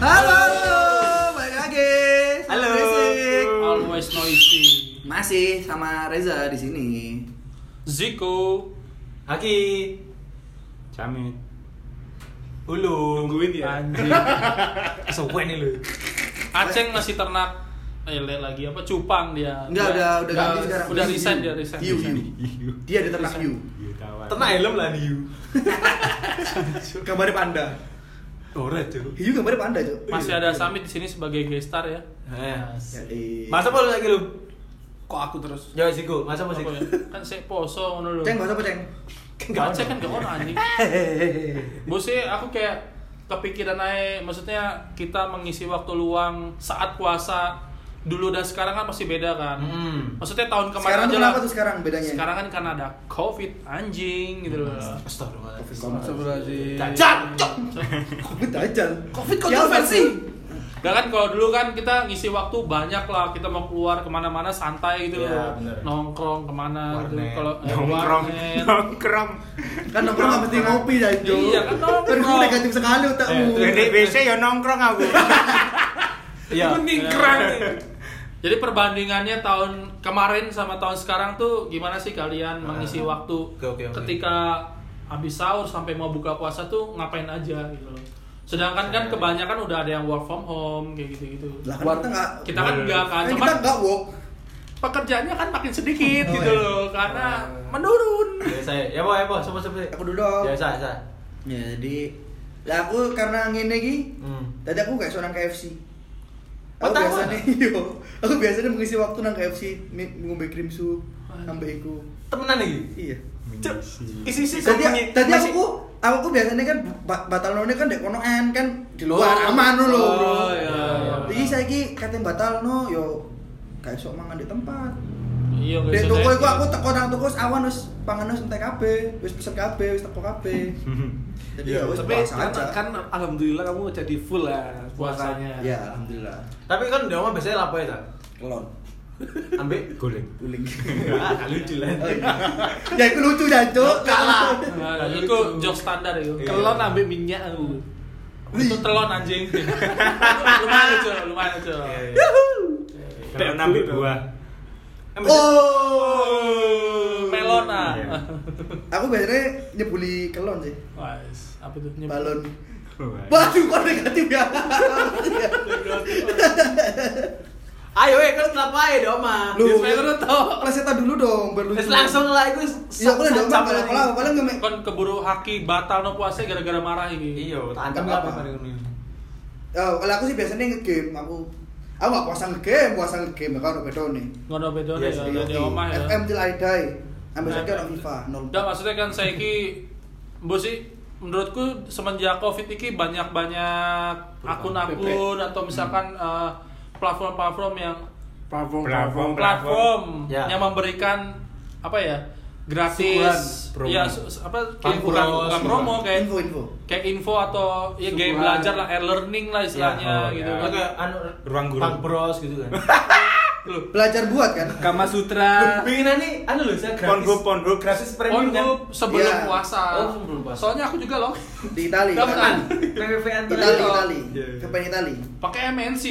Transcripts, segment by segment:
Halo, balik lagi. Halo. Berisik. Always noisy. Masih sama Reza di sini. Ziko. Haki. Camit. Ulung. Nungguin ya? Anjing. Kesuwen nih lu. Aceng masih ternak ele lagi apa cupang dia. Enggak, udah udah ganti sekarang. Udah Hiu, resign hiu. dia resign. Hiu, hiu. Dia di ternak hiu. Iya kawan. Tenang helm lah nih. Gambarnya panda. Ora cuy. Hiu gambarnya panda, Cuk. Masih ada Samit di sini sebagai guest star ya. Eh. Ya, eh. Masa lu lagi lu? Kok aku terus? Ya siku, masa apa Apa siku? ya? Kan saya poso ngono lho. Ceng, bahasa apa, Ceng? Enggak Aceng kan gak ono anjing. Bos sih aku kayak kepikiran aja maksudnya kita mengisi waktu luang saat puasa dulu dan sekarang kan masih beda kan. Hmm. Maksudnya tahun kemarin Sekarang aja kenapa lah. tuh sekarang bedanya? Sekarang kan karena ada covid anjing gitu loh. Astagfirullahaladzim. Astagfirullahaladzim. Cacat, cok. Covid. Covid kontroversi. sih? Nah kan kalau dulu kan kita ngisi waktu banyak lah kita mau keluar ke mana-mana santai gitu Iya, loh bener. nongkrong ke mana gitu kalau eh, Nongkrong. warnet. Nongkrong. Kan nongkrong nggak mesti ngopi, Janjo. Iya, kan nongkrong. Kan negatif sekali otakmu. Eh, Jadi WC ya nongkrong aku. Iya. Meningkrang. Jadi perbandingannya tahun kemarin sama tahun sekarang tuh gimana sih kalian mengisi waktu Oke, oke, oke. ketika habis sahur sampai mau buka puasa tuh ngapain aja gitu loh. Sedangkan kan kebanyakan udah ada yang work from home kayak gitu-gitu. Lah kan kita nggak Kita kan enggak kan, kan cuman kita nggak walk. pekerjaannya kan makin sedikit Oh, gitu iya. loh karena menurun. Biasa ya. Ya, Bo, ya, Bo, coba coba. Aku dulu dong. Biasa, biasa. Ya, jadi lah aku karena ngene iki, Hmm. tadi aku kayak seorang KFC. Aku biasanya, yo, aku biasanya mengisi waktu nang KFC, ngombe krim sup, sampai iku. Temenan lagi. Iya. Cuk. Isi-isi Tadi, komuni- tadi masih- aku, aku biasanya kan ba- batal none kan dek kono en kan di luar Oh. aman dulu, Oh, bro. iya, iya. Jadi saya ki katanya batal no, yo kayak sok mangan di tempat. Iya Di guys. toko iku aku teko nang wis awan wis pangan wis entek kabeh, wis pesen kabeh, wis teko kabeh. Jadi ya wis tapi kan, aja. kan alhamdulillah kamu jadi full lah puasanya. Ya, alhamdulillah. Tapi kan di rumah biasanya apa ya, Ta? Kelon. Ambek Guling. Guling. Ah, lucu lah. Oh, iya. ya itu lucu ya, Cuk. Kalah. Nah, itu jok standar itu. Iya. Kelon ambil minyak aku. Itu telon anjing. lumayan lucu, lumayan lucu. Kalau nambah buah. Oh. Melon ah. Iya. Aku biasanya nyebuli kelon sih. Wais, apa tuh? Nyebut. Balon. Waduh, kok negatif ya? Ayo, eh, kan kenapa ya di rumah? Lu, Disclaimer tuh. plesetan dulu dong, baru langsung lah itu. Iya, aku udah dong, kalau kalau paling nggak Kan keburu haki batal no puasa gara-gara marah ini. Iya, tancap Apa? apa ini? Oh, kalau aku sih biasanya nge-game aku. Aku nggak puasa nge-game, puasa nge-game ya kalau beda nih. Ngono nih sih, ya, di omah ya. FM till I die. Ambil saja Nah, orang FIFA. Enggak maksudnya kan saya ki Mbok sih menurutku semenjak Covid ini banyak-banyak akun-akun atau misalkan eh, platform-platform yang Platform, Platform. platform Ya. yang memberikan apa ya gratis Promo. ya su- su- apa kayak bukan bukan promo kayak Info-info. kayak info atau ya kayak Suguhan. belajar lah e-learning lah istilahnya Ya, oh, gitu ya. kan. Kayak anu Ruang guru. Bros gitu kan. Belajar buat kan? Kama Sutra. Pengen nih anu loh saya gratis. Pornhub, Pornhub. gratis premium kan. Sebelum Iya. puasa. Oh, sebelum puasa. Soalnya aku juga loh. Di Itali. Kamu kan? PVV. Itali, Iya. Itali. Iya. VPN Itali. Pakai MNC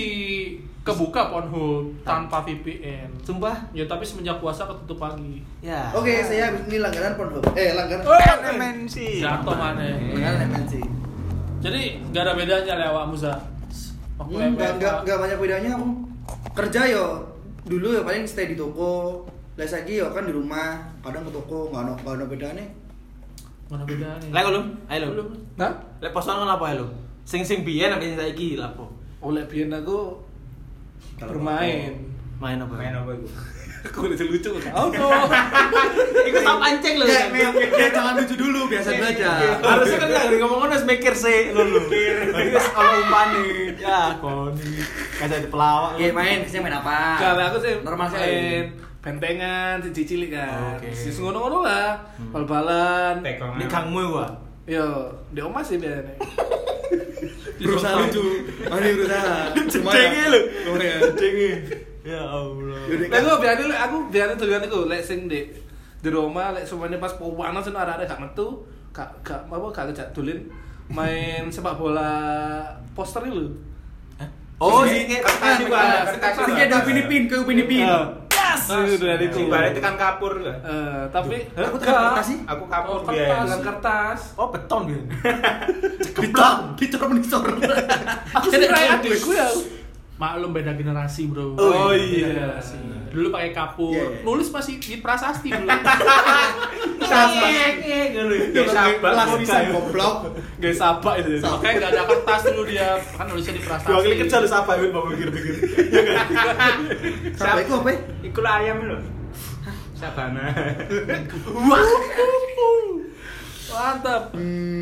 kebuka Pornhub tanpa VPN. Sumpah. Ya tapi semenjak puasa ketutup pagi. Ya. Oke, saya habis ini langganan Pornhub. Eh, langganan. MNC. Jatuh mana? Langganan MNC. Jadi gak ada bedanya lah awak Musa. Waktu Hmm, Enggak, enggak, enggak banyak bedanya aku. Kerja yo dulu ya paling stay di toko. Lah lagi yo kan di rumah, kadang ke toko, enggak ada enggak ada bedanya. Mana bedanya? Lek lu, ayo lu. Belum. Nah, Lek posoan kan apa ya lu? Sing sing biyen sampai saiki lapo. oleh biyen aku bermain. Main apa? Main apa itu? Aku udah lucu kok. Oh, Ikut tak pancing lu. Ya, ya, jangan lucu dulu, biasa belajar. Harusnya kan nggak ngomong harus mikir sih lu lu. Jadi wis kalau umpani. Ya, koni. Kayak di pelawak. Oke, main, saya main apa? Kalau aku sih normal main sekali. bentengan, cici cilik kan. Oke. Sis ngono-ngono lah. Bal-balan. Tekongan. Di kangmu gua. Yo, di omah sih biasanya. Berusaha lucu. Mari berusaha. Cengeng lu. Cengeng. Ya Allah. Lah aku biarin aku biarin tujuan iku lek sing di di rumah lek semuanya pas panas sen arek-arek gak metu, gak gak apa gak kejak dolen main sepak bola poster itu. Oh, tekan, kertas juga ada, tekan. kertas Sing juga kayak ada. dari Filipin ke Filipin. Eh, Yes. Itu dari itu. Balik tekan kapur kan. Eh, tapi Aku tekan kertas sih. Aku kapur Oh, biasa. kertas. dengan kertas. Oh, beton gitu. Dicor, dicor menicor. Aku sih kayak adekku ya. Maklum beda generasi, Bro. Oh, Beda iya. generasi. Dulu pakai kapur. Iya, iya. Nulis masih di prasasti dulu. Ya sabar. Lapisan goblok. Gak sabak itu. Makanya nggak ada kertas dulu dia. Kan nulisnya di prasasti. Dua kali kejar siapa yang mau pikir-pikir. Sampai itu apa? ya? Iku lah ayam lho. Sabana. Mantap.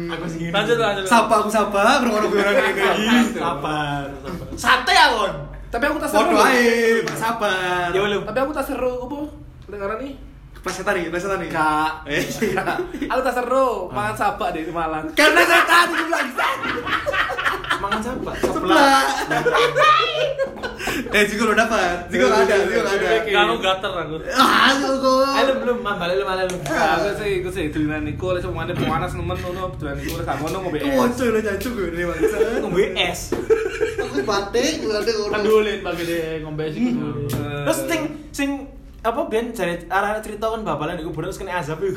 Aku sing Lanjut, lanjut. Sapa aku sapa, berngono gue orang kayak gini. Sabar, sabar. Sate ya, Kon. Tapi aku tak seru. Ae, sabar. Ya belum. Tapi aku tak seru, apa? Dengaran nih. Plesetan nih, plesetan nih. Kak. Eh, Aku tak seru, makan sabak di Malang. Karena setan itu bilang Mangan siapa? sebelah. Eh, juga lo dapat. Juga nggak ada, juga nggak ada. Kamu gater aku. Ah, kok. Ayo belum, mambal lu mana lu. Nah, aku sih, aku sih dolanan iku lek semane panas nemen ngono, dolanan iku lek ngono ngombe es. wocok lo jancuk gue dari bangsa. Ngombe es. Aku batik, gue ada orang. Bagi dia ngombe sih Hmm. Terus sing sing apa biyen jare arah cerita kan babalan iku bener terus kena azab iku.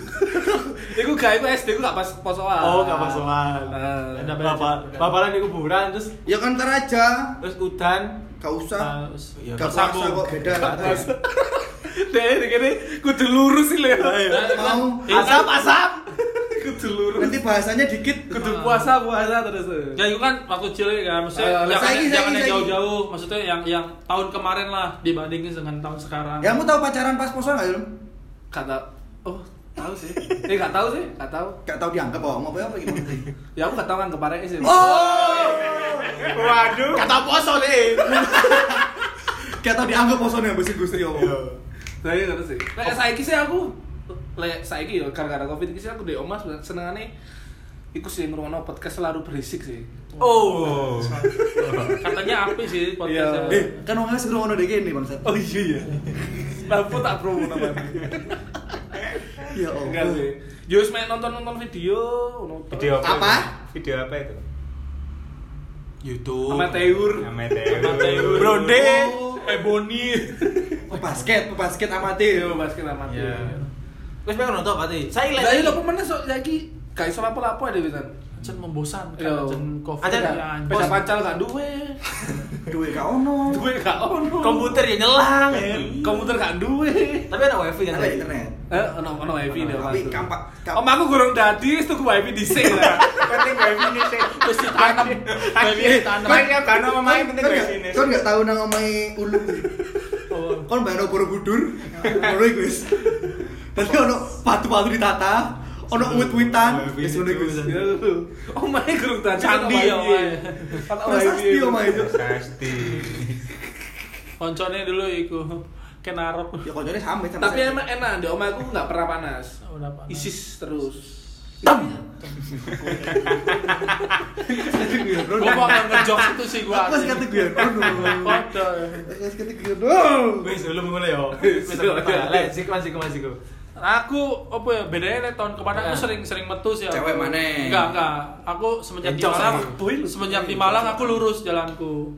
Iku gak iku SD iku gak pas posoan. Oh, gak pas soal. Eh, Bapak, cerita. babalan iku kuburan terus Ya kan ntar aja. terus udan. Gak usah. Terus, Ya, Gak puasa kok beda. Deh, kene kudu lurus sih le. Mau. Asap, asap. Kudu lurus. Nanti bahasanya dikit. Kudu puasa puasa terus. Ya itu kan waktu cilik kan, Eh, maksudnya saiki, saiki, yang saiki. jauh-jauh, maksudnya yang yang tahun kemarin lah dibandingin dengan tahun sekarang. Ya, Kamu tahu pacaran pas poso nggak, Ilm? Kata oh, tahu sih. Eh gak tahu sih, gak tahu. Gak tahu dianggap oh, mau apa apa gimana? Ya aku gak tahu kan kemarin sih. Oh, Waduh. Kata poso deh. gak tahu dianggap posone besi Gusti Allah. Saya ngerti sih. Lek saiki sih aku lek saiki yo gara-gara Covid iki sih aku di omah senengane iku sih ngrungokno podcast selalu berisik sih. Oh. Katanya api sih Iya. podcastnya. Eh, kan orangnya seru ngono deh gini bangsat. Oh iya iya. Lampu tak promo namanya. Ya Enggak Allah. sih. Yo wis main nonton-nonton video, nonton. Video apa? Apa? Video apa itu? YouTube. amateur. Amateur. Amateur. Bronde. Ebony. Pebasket, pebasket amatir. Yo basket amateur. Iya. Wes pengen nonton apa sih? Saya Lah iya apa meneh sok saiki gak iso apa-apa ada pisan. Ancen membosankan, Yo. ancen covid ya. Beda pacal gak duwe. Duwe gak ono. Duwe gak ono. Komputer ya nyelang. ya. komputer gak duwe. Tapi ada wifi kan? Ada internet. Eh, ono ono wifi deh. Tapi kampak Om aku gurung dadi wis tuku wifi dhisik. ya. Penting wifi ini sih. Terus ditanam, baby ditanam. Kan ya kan ono main penting wifi gak- ini. Kan gak tahu nang omahe ulu. Oh. Kon bayar Borobudur. Ngono iku wis. Berarti ono patu-patu ditata, ono wit-witan, wis ngono iku wis. Om ae gurung dadi. Candi ya, omahe. Prasasti omahe itu. Pasti. Koncone dulu iku kenarep. Ya koncone sampe sampe. Tapi emang enak, di omah aku nggak pernah panas. Oh, panas. Isis terus. tam. Gua mau ngejok itu sih gua. Aku wis kate gue. Foto. Wis kate gue ngono. Wes belum mulai yo. Wes Lek sik masih masih ku. Aku apa ya bedanya nih tahun kemarin aku Eh. sering sering metu sih. aku. Cewek maneh. Enggak enggak. Aku semenjak di Malang, semenjak di Malang aku lurus jalanku.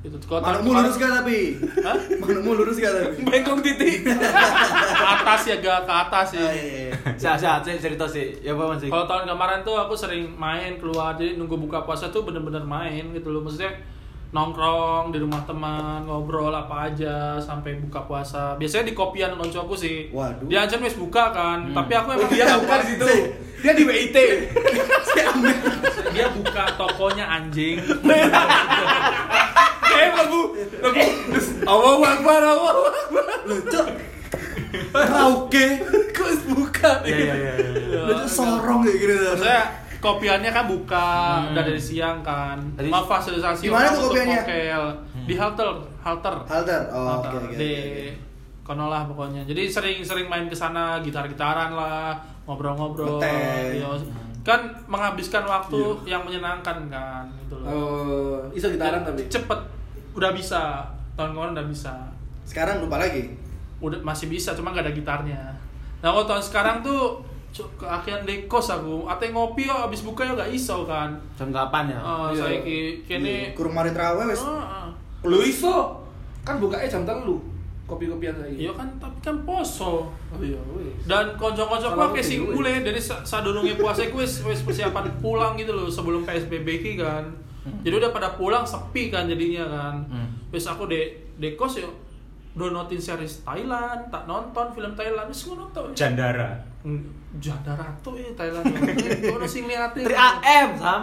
Itu kalau tahun Manukmu lurus gak tapi? Hah? Manukmu lurus gak tapi? Bengkong titik. ke atas ya gak ke atas sih. Ah, iya, iya. Sehat sehat saya cerita sih. Ya apa masih? Kalau tahun kemarin tuh aku sering main keluar jadi nunggu buka puasa tuh bener-bener main gitu loh maksudnya nongkrong di rumah teman ngobrol apa aja sampai buka puasa biasanya di kopian koncoku sih Waduh. dia ancam wis buka kan tapi aku emang Dia nggak bukan di situ. Dia di WIT. dia buka tokonya anjing Kayak lagu lagu Allahu Akbar, Allahu Akbar. Loh, Cok. Rauke. Kok buka? Iya iya iya. iya. Loh, Cok, sorong kayak gini. maksudnya kopiannya kan buka udah dari siang kan Tadi- memfasilitasi Di mana orang tuh kopiannya? mokel. di halter halter Halter. Oh, Halter. oke oke. di oke. kono lah pokoknya jadi sering-sering main ke sana gitar-gitaran lah ngobrol-ngobrol iya. kan menghabiskan waktu yang menyenangkan kan gitu loh Oh, iso gitaran Dan tapi. cepet udah bisa tahun kemarin udah bisa Sekarang lupa lagi. udah masih bisa cuma gak ada gitarnya nah kalau tahun sekarang tuh cuk, di kos aku ate ngopi yo abis buka yo gak iso kan Jam 8 ya. Oh, Iya. saya ki kini Kurang mari trawe wis. Oh, oh. Lu iso kan bukanya jam telu kopi-kopian saya. Iya kan, tapi kan poso. Oh iya, wis. Dan Kalau aku kayak sing mulai dari sa- sadurunge puasa ku wis wis persiapan pulang gitu loh sebelum PSBB ki kan. Jadi udah pada pulang sepi kan jadinya kan. Hmm. Wis aku de de kos yo downloadin series Thailand, tak nonton film Thailand wis ngono to. Jandara. Hmm, Janda ratu ya Thailand. Ono sing liatin. 3AM sam.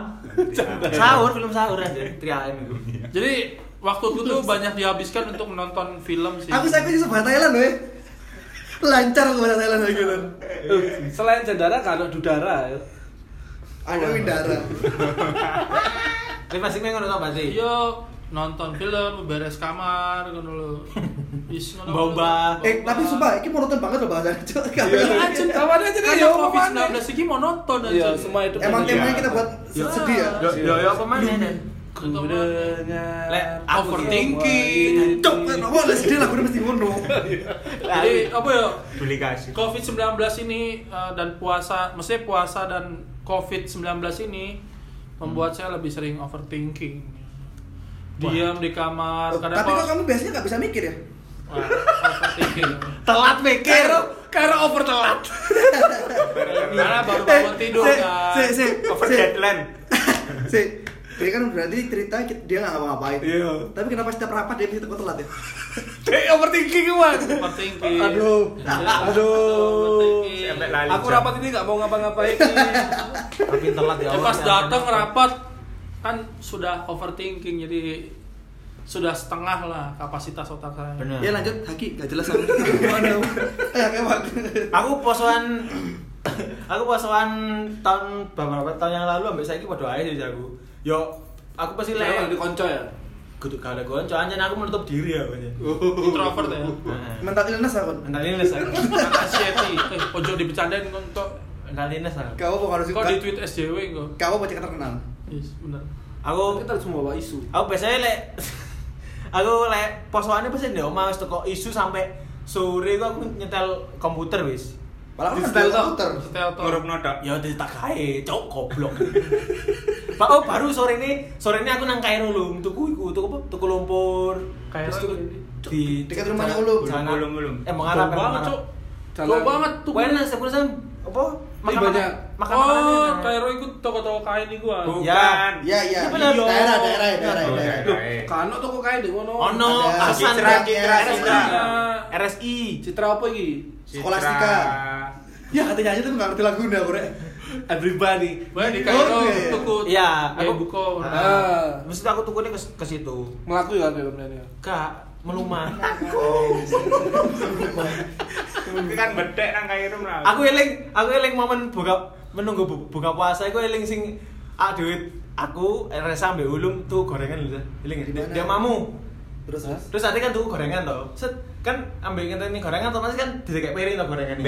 Sahur film sahur aja 3AM itu. Jadi waktuku tuh banyak dihabiskan untuk menonton film sih. Aku saya sih bahasa Thailand weh. Lancar aku bahasa Thailand lagi kan. Selain jandara kan ada dudara. ya. Ada Windara. Tapi pasti ngono to berarti. Iya, nonton film, beres kamar. Is ngono. Mbah-mbah. Eh, tapi sumpah, ini monoton banget loh bahasanya. Cok. Iya, Anjir, kawan aja deh, Karena yo, Covid-19 ini mau nonton aja. Iya, semua itu Emang Iya. temanya kita buat Iya. sedih ya. Yo yo yo pemane dan. Ku dengar Lek, aku Overthinking. Cok, kenapa lah sedih lah, udah mesti ngono. Jadi apa ya? Beli kasih. Covid-19 ini eh, dan puasa, mesti puasa dan Covid-19 ini membuat saya lebih sering overthinking. Diam di kamar, kadang Tapi kok kamu biasanya nggak bisa mikir ya? Wah, overthinking. Telat mikir. Karena over telat. Karena baru bangun tidur Eh, Si, kan. si, si, Over si, deadline. si. Dia kan berarti cerita dia nggak ngapa-ngapain. Iya. Tapi kenapa setiap rapat dia mesti tekuk telat ya? Eh, overthinking man. Overthinking. Aduh. Aduh. overthinking. Sampai lali Aku rapat ini nggak mau ngapa-ngapain. Tapi telat ya. Ya, pas datang rapat kan sudah overthinking jadi sudah setengah lah kapasitas otak saya. Bener. Ya lanjut, Haki, gak jelas aku. Gimana? Ya, kayak Aku posoan aku posoan tahun beberapa tahun yang lalu ambek saiki padha ae sih aku. Yo aku pasti Saya lek di konco ya. kudu kada konco anjen aku menutup diri ya banyak. Introvert ya. Mental illness aku. Mental illness aku. Anxiety. Eh, ojo dibercandain kok. Mental illness aku. Kau kok harus Kok di tweet SJW kok. Kau baca terkenal. Yes, bener. Aku Kita harus membawa isu. aku biasanya lek aku lek posoane pasti ndek omah wis teko isu sampai sore aku, aku nyetel komputer wis. Padahal kan Di-setel ada tau. komputer. Setel to. Nguruk nodok. Ya udah tak kae, cok goblok. Pak oh baru sore ini, sore ini aku nang Kairo lho, tuku iku, tuku apa? Tuku lumpur. Kairo di Dekat rumahnya Ulum. Ulum, Ulum. Eh mengarap Jauh banget, Cok. Jalan- Jauh banget tuh. Wena sepuluh sam apa? Ini banyak. makan Oh, Kairo ikut toko-toko kain nih gua. Bukan. Iya, iya. Iya, bener. Daerah, daerah, ya, daerah, daerah. daerah. Kano toko kae di ngono. Ono. Hasan Citra. Citra, RSI. Citra. RSI. Citra apa iki? Skolastika. Ya katanya aja tuh nggak ngerti lagunya aku rek. Everybody. Wah, di Oh, Kairo iya. tuku. Iya, aku- buko. Ah. Mesti aku tukunya ke, ke situ. Melaku ya kayak bener ya. Kak, melumah. Tapi kan bedek nang Kairo lah. aku eling, aku eling momen buka menunggu bu- buka puasa aku eling sing ah duit aku resa ambek ulum tuh gorengan lho. Eling Di dia, mamu. Terus terus. Terus nanti kan tuh gorengan toh. Set kan ambil ngenteni gorengan otomatis kan kayak piring toh gorengan.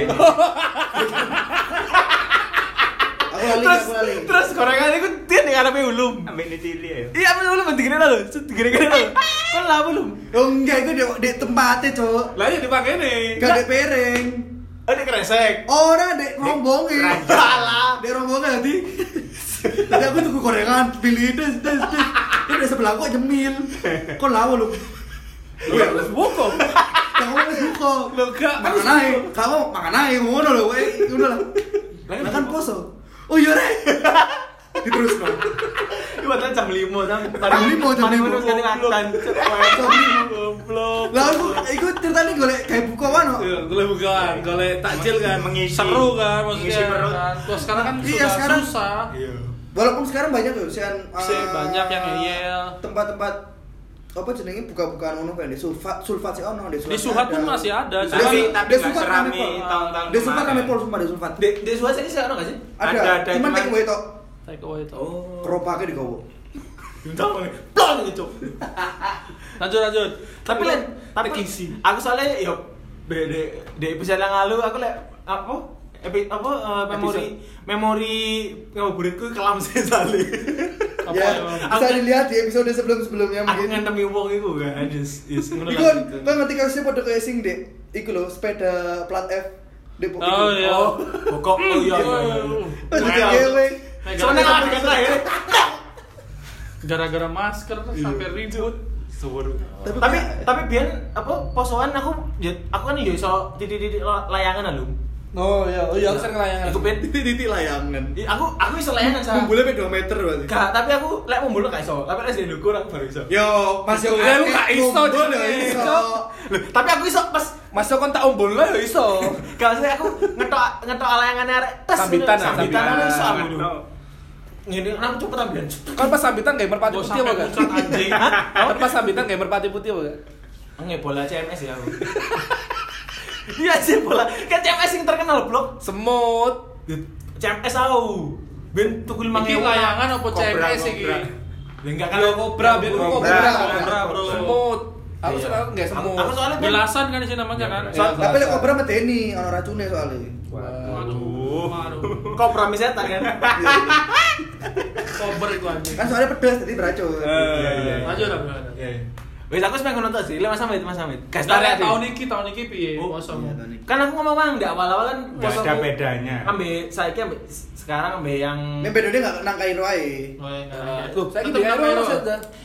Lali, terus lali. terus gorengan itu dia ning ngarepe ulum. Ambil ini cili ya. Iya, ambil ulum digini lho. Set digini lho. Kan lah belum. Oh enggak, itu di, di tempatnya cowok. Lah iya dipakai nih. Gak di piring. Oh, ini kresek. Orang di rombongnya. Salah. Di rombongnya nanti. Tadi aku tuh gorengan, pilih des des des. Dia di sebelah kok nyemil. Kok lawa lu? Iya, terus buko. Kamu harus buka. Lo gak Makan aja. Kamu makan aja ngono lho, weh. Udah lah. Lah kan poso. Oh iya rek. Diterus no. Itu padahal jam 5 jam. Jam lima, jam lima. Terus ganti makan. Jam lima. Goblok. Lah aku iku ceritanya golek kayak buka wano. Iya, golek bukan, golek takjil kan. Mengisi. Seru kan maksudnya. Mengisi perut. kan. Wah, sekarang kan Iya, sudah sekarang- susah. Iya. Walaupun sekarang banyak loh Sih, eh, banyak yang ngeyel. Tempat-tempat apa jenenge buka-bukaan ngono kan di sulfat sulfat sih ono di Di Suhat pun masih ada. Tapi Sulfat- tapi di nggak Sulfat serami tahun-tahun Di sulfat rame pol sumpah di sulfat. Di di ini sih ono gak sih? Ada, Ada, cuman cuman- take away tok. Take away itu. Oh. Keropaknya di gowo. Entah. Plong gitu. Lanjut lanjut. Tapi len, tapi Tekisi. aku soalnya yo di di episode yang lalu aku lek apa epi, apa eh, memori memori ngabuburitku kelam. Apa Ya, ya? bisa dilihat di episode sebelum-sebelumnya Aku mungkin. ngentemi wong iku kan. Yes, yes Iku kan, kan ngerti kasusnya pada kayak sing dek. Iku loh sepeda plat F. Dek Oh iya. Oh, pokok oh iya iya. iya. Jadi Wow. gewe. Soalnya kan ada terakhir. Gara-gara masker sampai ribut. Suwur. Tapi Tapi tapi biyen apa posoan aku ya aku kan yo iso titik-titik layangan lho. Oh iya, oh iya aku sering layangan. Iku ben titik-titik layangan I- aku aku iso layangan sa. kumpulnya sampai 2 meter berarti Gak, tapi aku lek mumbul gak iso. Tapi lek di lukur aku baru iso. yo masih Ya, lu gak iso, ya iso Loh, tapi aku iso pas Masuk kon tak umbul lah ya iso. gak maksudnya aku ngetok ngetok layangannya arek tes. Sambitan, sambitan sambitan. aku iso aku. Ngene aku cepet ambilan. Kan pas sambitan kayak merpati Gak putih apa gak? anjing. Kan pas sambitan kayak merpati putih apa gak? Nge bola CMS ya aku. Iya sih bola. Kan CMS yang terkenal blok. Semut. CMS aku. Ben tuku 5 Iki layangan apa Kobra, CMS iki? kobra. Ya enggak kan kobra, Bro. kobra. Kobra, bro. Semut. Aku Iya. senang nggak Aku- semut. Aku soalnya ben- Belasan kan sih namanya kan? Iya. tapi lek kobra medeni ono racune soalnya Waduh. Kobra misetan kan. Kober itu anjing. kan soalnya pedas jadi beracun Iya iya. Lanjut lah, bro. Wis aku sepengen nonton sih, Lek Mas Hamid, Mas Hamid. Gas tarik tahun ini tahun ini piye? Oh, Posomu? Iya. Kan aku ngomong bang, di awal-awal kan Nggak ada bedanya. Ambil saiki ambil sekarang ambil yang Ini bedanya nggak nang Kairo ae. Oh, ya, enggak, Eh, enggak. Gini nggak aja Kairo.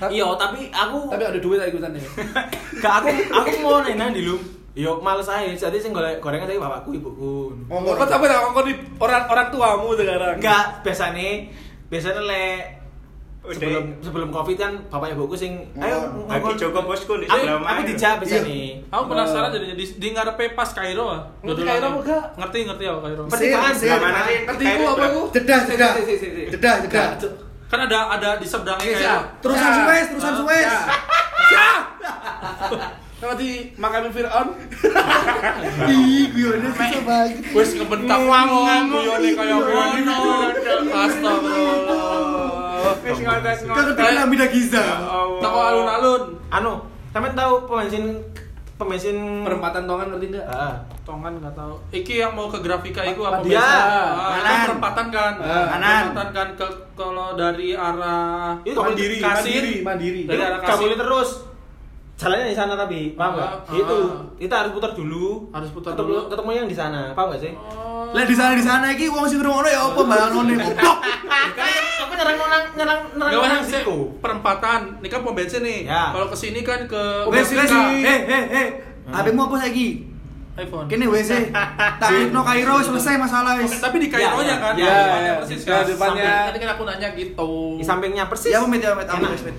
Iya, tapi aku Tapi ada duit aku ikutan nih. gak aku aku mau nanya di lu. Yo males aja, jadi sing golek gorengan tadi bapakku, ibuku. Ngomong. Kok apa tak di orang orang tuamu sekarang? Enggak, biasanya biasanya lek Udah. sebelum sebelum covid kan bapak ibuku sing ayo Oh, Lagi Joko bosku di aku, aku mana? dijak Iya. biasanya Aku penasaran jadi di, di ngarepe pas Kairo ah. Ngerti. Kairo apa enggak? Ngerti ngerti aku Kairo. Pertigaan, mana sih? Ngerti aku apa aku? Si, si. Jedah, jedah. Kan ada ada di seberangnya Oke, Kairo. Terusan. Suez, terusan Suez. Ya. Sama di makam Fir'aun. Ih, guyonnya susah banget. Wes kebentak wong guyone kaya ngono. Astagfirullah. Wis ngotot Kan kebetulan Amida Giza. Toko alun-alun. anu sampean tahu pembensin pembensin Perempatan tongan ngerti enggak? Heeh. Tongan nggak tahu. Iki yang mau ke grafika itu apa Dia. biasa? Ah, Kanan. perempatan kan. Ah, kanan. Perempatan kan ke kalau dari arah Itu Mandiri, Kasir. mandiri, mandiri. Dari arah Kasir. boleh terus jalannya di sana tapi paham nggak Ah, itu ah. kita harus putar dulu Harus putar ketemu, dulu. ketemu yang di sana paham nggak sih Oh. Lah di sana di sana iki wong sing ngrungokno ya apa bayangone goblok. tapi nyerang nyerang nyerang nyerang usah sih, situ perempatan. Ini kan pom bensin nih. Ya. Kalau ke sini kan ke. Grafika. Eh eh eh. HP-mu apa saiki? iPhone. Kene WC. Tak no Kairo selesai masalah wis. Tapi di Kairo Ya, nya ya, kan. ya, di ya, ya. persis Ya, kan. di depannya. Tadi kan aku nanya gitu. di sampingnya persis Ya ya Enak. ampun wis. Mit.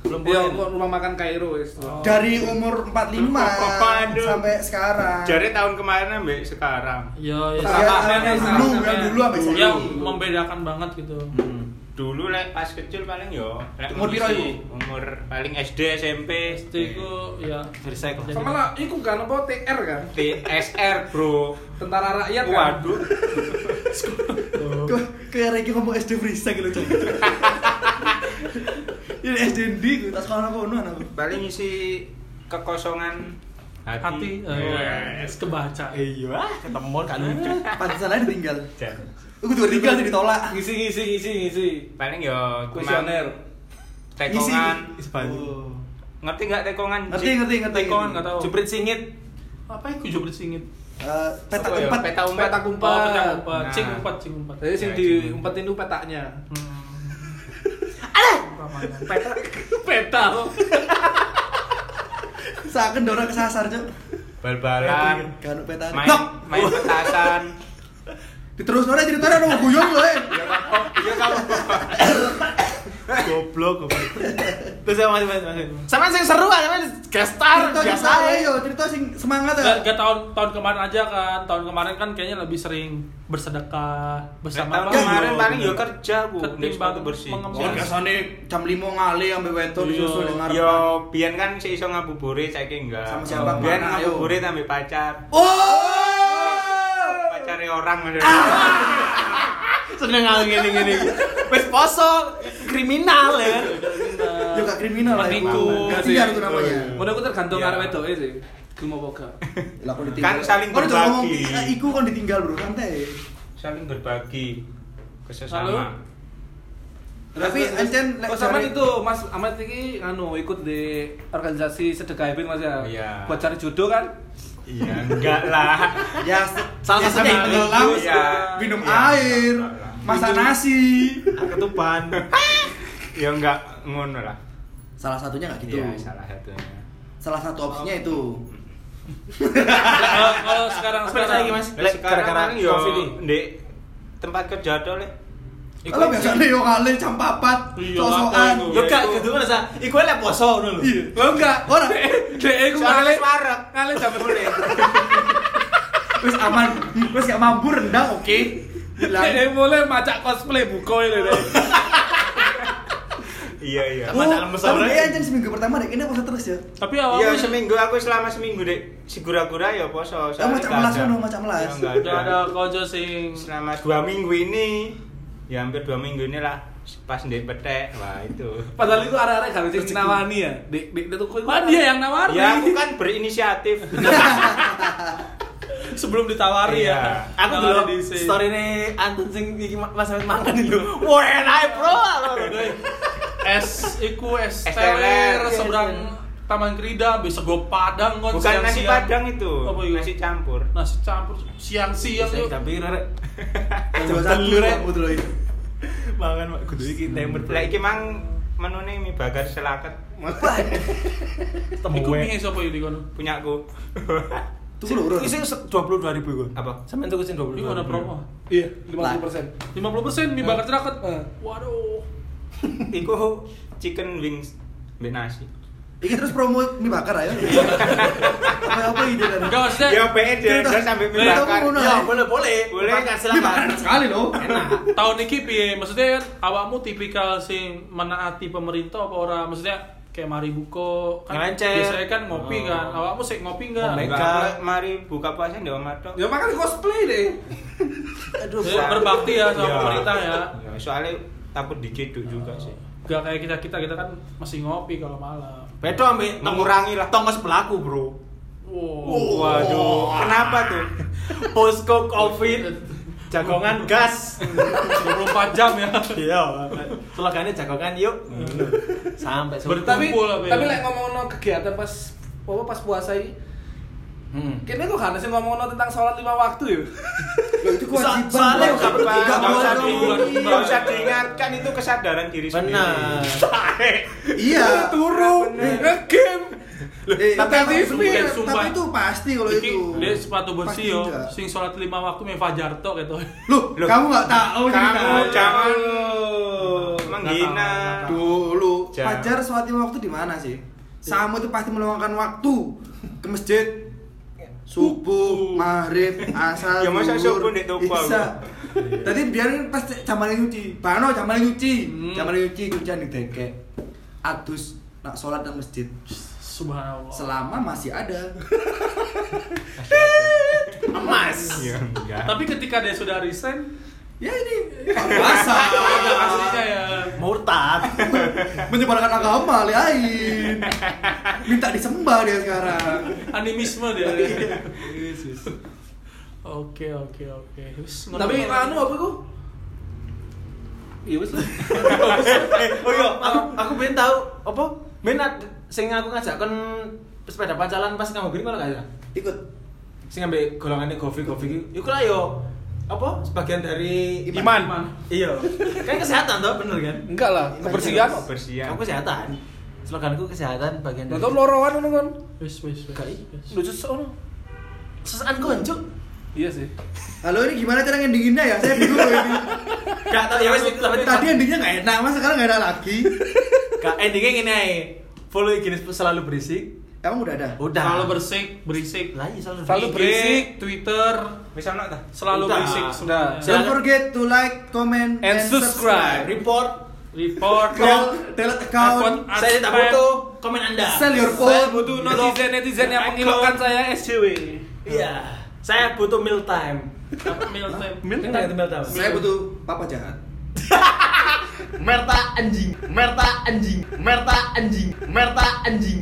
belum Iya, boleh kok rumah makan Kairo wis. Oh. Dari umur 45 Aduh. sampai sekarang. Jadi tahun kemarin sampai sekarang. Iya, iya. Ya, Sama- yang dulu, yang dulu sampai Yang sekarang. membedakan banget gitu. Hmm. Dulu lek pas kecil paling yo lek Umur piro iku? Umur paling SD SMP. SD ku ya saya kok. Sama lah, iku kan apa TR kan? TSR, Bro. Tentara rakyat kan? Waduh. Kok kayak Reki ngomong SD Frisa gitu. Ini SD di tas sekolah kono aku. Paling isi kekosongan hati. hati eh, Yes. kebaca. iya ketemu kan lucu Pantesan aja ditinggal. Jan. Aku tuh tinggal jadi ditolak. Ngisi ngisi ngisi ngisi. Paling yo Kuesioner. tekongan. Isi baju. Oh. Ngerti nggak tekongan? Ngerti ngerti ngerti. Tekongan nggak tahu. Juprit singit Apa itu jubrit singit? Eh, petak Apa ya? empat. Peta umpat. Petak Oh, umpat. pecah umpat, Nah. cing umpat, cing umpat. Jadi sing Ya, diumpetin itu petaknya. Hmm. Ramalan. peta Peta. Saken dora kesasar cok. Bal-balan. Main Nok. main petasan. Diterus nora ceritanya dong guyon loh eh. Iya kamu. Goblok goblok terus ya masih masih masih sama sing seru kan sama gestar Cerita biasa ya yo cerita sing semangat ya. gak tahun tahun kemarin aja kan. Tahun kemarin kan kayaknya lebih sering bersedekah bersama tahun kemarin Iya, paling yo kerja bu, Ketimbang sepatu bersih. Oh, biasanya jam 5 ngali weton Iya. disusul ngarep. Yo, biyen kan si iso ngabuburit, saiki enggak. Sama siapa, ayo? ngabuburit ambil pacar. Oh! Pacare orang maksudnya. seneng aku gini gini wes poso kriminal ya kan Yo gak kriminal lah. Gak siar itu namanya. Menurut aku tergantung Iya. arek wedoke sih. Gelem apa gak? Lah kok ditinggal. Kan saling berbagi. eh, iku kon ditinggal bro santai. Saling berbagi kesesama. Tapi encen lek sama itu Mas Ahmad ini anu ikut di organisasi sedekah Ibin Mas ya. Iya. Buat cari jodoh kan? Iya, enggak lah. ya Salah ya satunya tenggelam, Iya. minum Iya. air, masak nasi. ketuban Ya enggak ngono lah. Salah satunya nggak gitu. Iya, salah satunya. Salah satu opsinya itu. Kalau kalau sekarang sekarang lagi, Mas? Lek, sekarang gara-gara kan yo Covid ini. di tempat kerja tuh le. Kalau biasanya yo kali jam 4 Iya, sosokan. Yo gak gitu kan sa. Iku lek poso ngono lho. Iya. Lo enggak, Orang. Dek iku warek. ngale jam boleh. Wis aman, wis gak mampu rendang oke. Dek mulai macak cosplay buko ini. Iya iya. Dalam tapi dia anjir seminggu pertama deh, ini puasa terus ya. tapi Iya awalnya seminggu aku selama seminggu dek si gura-gura ya poso. Ya, macam melas ngono, macam melas. Ya, enggak udah ada kojo sing Selama dua minggu ini, ya hampir dua minggu ini lah pas ndek petek, wah itu. Padahal itu arek-arek gak bisa nawani ya. Dek dek dek tuku Wah dia yang nawarin Ya aku kan berinisiatif. sebelum ditawari Iya. ya. Aku dulu di story ini Antun sing iki Mas Amit mangan itu. Wah, enak bro. es iku es Es teler teler. seberang Taman Krida bisa go Padang kon Bukan nasi siang-siang. padang itu, Apa itu? nasi campur. Nasi campur siang-siang yuk. tapi rek. Coba satu Telur, Rek. dulu. Mangan mak kudu iki temper. Lah iki mang menune mie bakar selakat Iku mie sapa iki kono? punyaku. Tuh lurus. Isi 22.000 iku. Apa? Sampeyan tuku sing 22. Iku ada promo. Iya, 50%. 50% mie bakar cerakat. Eh. Waduh. Iku chicken wings mbek nasi. Iki terus promo mie bakar ayo. Apa apa ide kan? Enggak maksudnya Ya pede Cerita- terus sampai mie bakar. Ya, boleh boleh. Boleh. Bakar silakan. sekali loh. Enak. tahun iki piye? Maksudnya kan awakmu tipikal sing menaati pemerintah apa ora? Maksudnya kayak mari buko kan Ngelencer. biasanya kan ngopi Oh. kan. Awakmu sik ngopi enggak? Ngombe. Enggak, Enggak. aku mari buka puasa ndek omah tok. Ya makan cosplay deh. Aduh, Ya, berbakti ya sama Iya. pemerintah ya. Ya, soalnya takut diciduk juga sih. Gak kayak kita kita kita kan masih ngopi kalau malam. Beda ambek Mengurangi lah. tongkos pelaku, Bro. Wow. Waduh, kenapa tuh? Posko Covid jagongan gas. 24 jam ya. Iya. Slogannya jagongan yuk. Sampai subuh. Tapi tapi lek ngomong kegiatan pas apa pas puasa ini Hmm. Kayaknya kok kan sih ngomong tentang sholat lima waktu ya? Itu kewajiban. soalnya nggak Nggak Nggak nggak usah diingatkan itu kesadaran diri sendiri. Benar. Iya. Turu, ngegame. Eh, Tapi tapi, itu pasti kalau Iki itu. dia sepatu bersih yo, sing sholat lima waktu me fajar tok gitu. Loh, Loh. kamu nggak tahu Kamu jangan menghina. Dulu. Fajar sholat lima waktu di mana sih? Sama itu pasti meluangkan waktu ke masjid. Subuh, maghrib, asal, Ya, masa subuh di toko? Isya. Tadi biarin pas zaman nyuci. Bano zaman nyuci. Hmm. Zaman nyuci cucian didekek. Adus nak sholat dan masjid. Subhanallah. Selama masih ada. Emas. Ya, enggak. Tapi ketika dia sudah resign, Ya ini puasa. aslinya ya Murtad. menyebarkan agama lain minta disembah dia sekarang animisme dia. Oke oke oke. Ngono- Tapi anu apa kok? Iya lah. oh iya, aku aku pengen tahu apa? Ad- sing aku ngajak kon sepeda pacaran pas kamu gini malah gak ada. ikut Sing ambek golongannya Govi iki. Iku lah yo apa sebagian dari Iman. Iya. Kan kesehatan toh, bener kan? Enggak lah, kebersihan. Bersihan. Aku kesehatan. Sloganku kesehatan bagian dari tau loroan ngono kan. Wis wis wis. Gak, wis. Lucu sono. sesakan konco. Iya sih. halo ini gimana cara ngendinginnya ya saya bingung loh ini Gak tau ya wes tapi tadi endingnya nggak enak mas sekarang nggak ada lagi Gak endingnya gini aja. Follow IG selalu berisik. emang udah ada Udah. Selalu bersik, berisik. Lah iya selalu Selalu IG, berisik. Twitter, Bisa ono ta? selalu Udah. berisik Udah. semuanya. Silakan. don't forget to like comment And subscribe. report. Report, Tell, tell account. Saya Adspam. butuh komen Anda. sell your Saya phone butuh netizen netizen yang mengilokan saya SJW. Iya. Saya butuh meal time. Meal time. Meal time. saya butuh papa jahat Merta anjing, Merta anjing, Merta anjing, Merta anjing.